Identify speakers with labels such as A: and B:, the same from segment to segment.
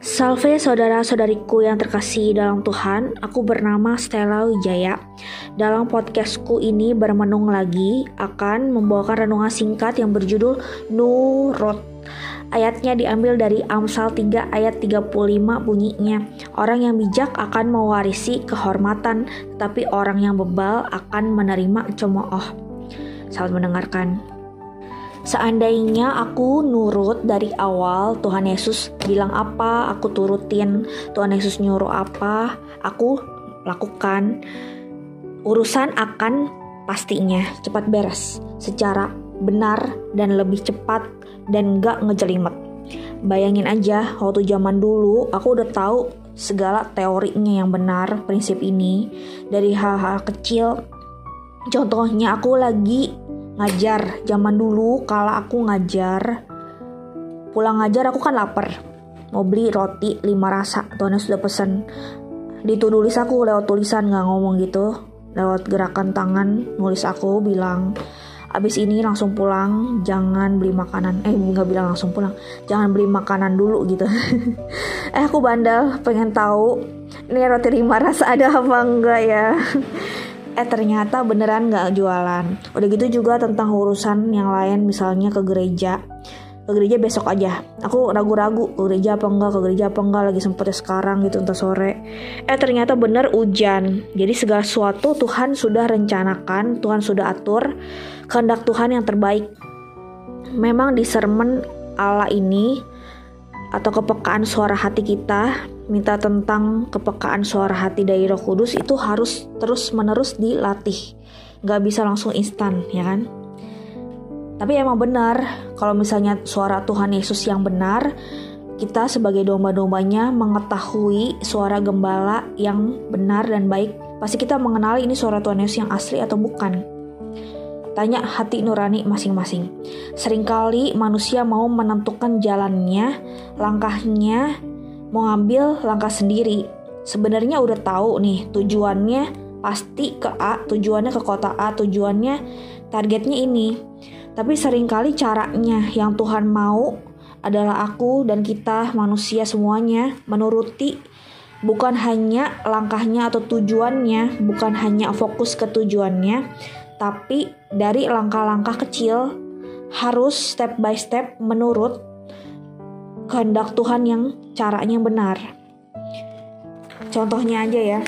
A: Salve saudara-saudariku yang terkasih dalam Tuhan, aku bernama Stella Wijaya. Dalam podcastku ini bermenung lagi akan membawakan renungan singkat yang berjudul Nurut. Ayatnya diambil dari Amsal 3 ayat 35 bunyinya. Orang yang bijak akan mewarisi kehormatan, tetapi orang yang bebal akan menerima cemooh. Selamat mendengarkan. Seandainya aku nurut dari awal, Tuhan Yesus bilang apa, aku turutin. Tuhan Yesus nyuruh apa, aku lakukan. Urusan akan pastinya cepat beres, secara benar dan lebih cepat dan gak ngejelimet. Bayangin aja, waktu zaman dulu aku udah tahu segala teorinya yang benar, prinsip ini dari hal-hal kecil. Contohnya aku lagi ngajar. Zaman dulu kalau aku ngajar pulang ngajar aku kan lapar. Mau beli roti lima rasa tuannya sudah pesen. Ditulis aku lewat tulisan nggak ngomong gitu. Lewat gerakan tangan nulis aku bilang abis ini langsung pulang jangan beli makanan. Eh nggak bilang langsung pulang jangan beli makanan dulu gitu. Eh aku bandel pengen tahu ini roti lima rasa ada apa enggak ya eh ternyata beneran nggak jualan. Udah gitu juga tentang urusan yang lain misalnya ke gereja. Ke gereja besok aja. Aku ragu-ragu ke gereja apa enggak ke gereja apa enggak lagi sempetnya sekarang gitu entah sore. Eh ternyata bener hujan. Jadi segala sesuatu Tuhan sudah rencanakan Tuhan sudah atur kehendak Tuhan yang terbaik. Memang di sermon Allah ini atau kepekaan suara hati kita minta tentang kepekaan suara hati dari Roh Kudus itu harus terus menerus dilatih. Nggak bisa langsung instan ya kan? Tapi emang benar kalau misalnya suara Tuhan Yesus yang benar kita sebagai domba-dombanya mengetahui suara gembala yang benar dan baik. Pasti kita mengenali ini suara Tuhan Yesus yang asli atau bukan. Tanya hati nurani masing-masing. Seringkali manusia mau menentukan jalannya, langkahnya, mau ngambil langkah sendiri. Sebenarnya udah tahu nih tujuannya pasti ke A, tujuannya ke kota A, tujuannya targetnya ini. Tapi sering kali caranya yang Tuhan mau adalah aku dan kita manusia semuanya menuruti bukan hanya langkahnya atau tujuannya, bukan hanya fokus ke tujuannya, tapi dari langkah-langkah kecil harus step by step menurut kehendak Tuhan yang caranya benar. Contohnya aja ya.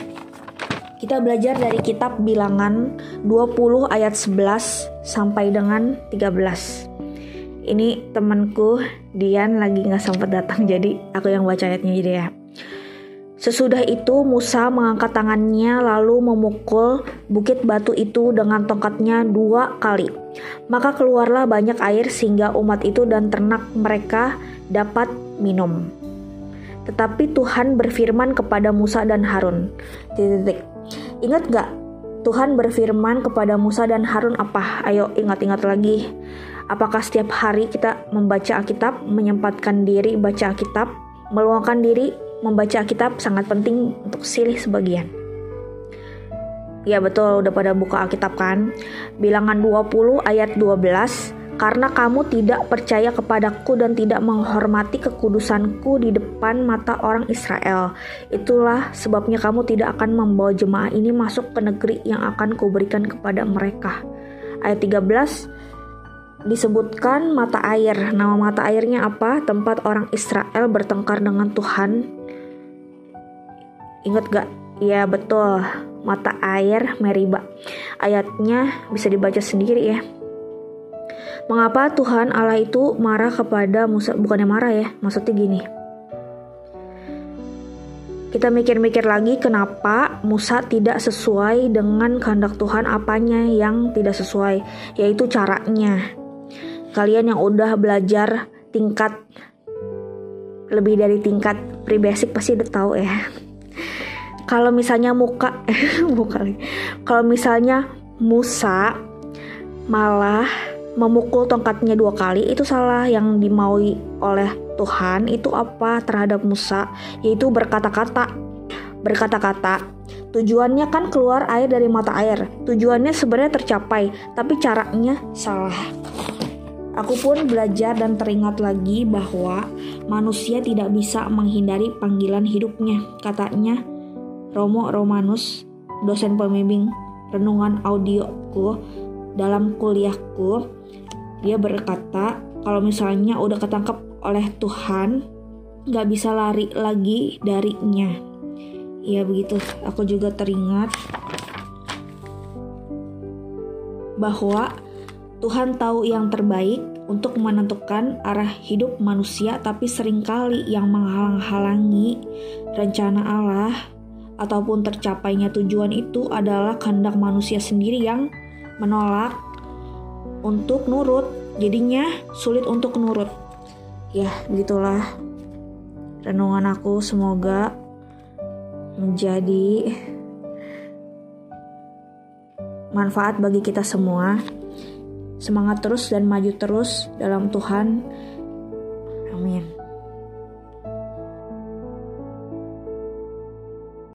A: Kita belajar dari kitab Bilangan 20 ayat 11 sampai dengan 13. Ini temanku Dian lagi nggak sempat datang jadi aku yang baca ayatnya jadi ya. Sesudah itu Musa mengangkat tangannya lalu memukul bukit batu itu dengan tongkatnya dua kali. Maka keluarlah banyak air sehingga umat itu dan ternak mereka dapat minum. Tetapi Tuhan berfirman kepada Musa dan Harun. Ingat gak? Tuhan berfirman kepada Musa dan Harun apa? Ayo ingat-ingat lagi. Apakah setiap hari kita membaca Alkitab, menyempatkan diri baca Alkitab, meluangkan diri membaca Alkitab sangat penting untuk silih sebagian. Ya betul, udah pada buka Alkitab kan? Bilangan 20 ayat 12, karena kamu tidak percaya kepadaku dan tidak menghormati kekudusanku di depan mata orang Israel. Itulah sebabnya kamu tidak akan membawa jemaah ini masuk ke negeri yang akan kuberikan kepada mereka. Ayat 13, disebutkan mata air. Nama mata airnya apa? Tempat orang Israel bertengkar dengan Tuhan Ingat gak? Ya betul, mata air Meriba. Ayatnya bisa dibaca sendiri ya. Mengapa Tuhan Allah itu marah kepada Musa? Bukannya marah ya, maksudnya gini. Kita mikir-mikir lagi kenapa Musa tidak sesuai dengan kehendak Tuhan apanya yang tidak sesuai, yaitu caranya. Kalian yang udah belajar tingkat lebih dari tingkat pre-basic pasti udah tahu ya kalau misalnya muka muka kalau misalnya Musa malah memukul tongkatnya dua kali itu salah yang dimaui oleh Tuhan. Itu apa terhadap Musa? Yaitu berkata-kata. Berkata-kata tujuannya kan keluar air dari mata air. Tujuannya sebenarnya tercapai tapi caranya salah. Aku pun belajar dan teringat lagi bahwa manusia tidak bisa menghindari panggilan hidupnya, katanya Romo Romanus, dosen pembimbing renungan audioku dalam kuliahku. Dia berkata, kalau misalnya udah ketangkep oleh Tuhan, nggak bisa lari lagi darinya. Ya begitu, aku juga teringat bahwa Tuhan tahu yang terbaik untuk menentukan arah hidup manusia, tapi sering kali yang menghalang-halangi rencana Allah ataupun tercapainya tujuan itu adalah kehendak manusia sendiri yang menolak untuk nurut. Jadinya sulit untuk nurut. Ya, begitulah renungan aku semoga menjadi manfaat bagi kita semua. Semangat terus dan maju terus dalam Tuhan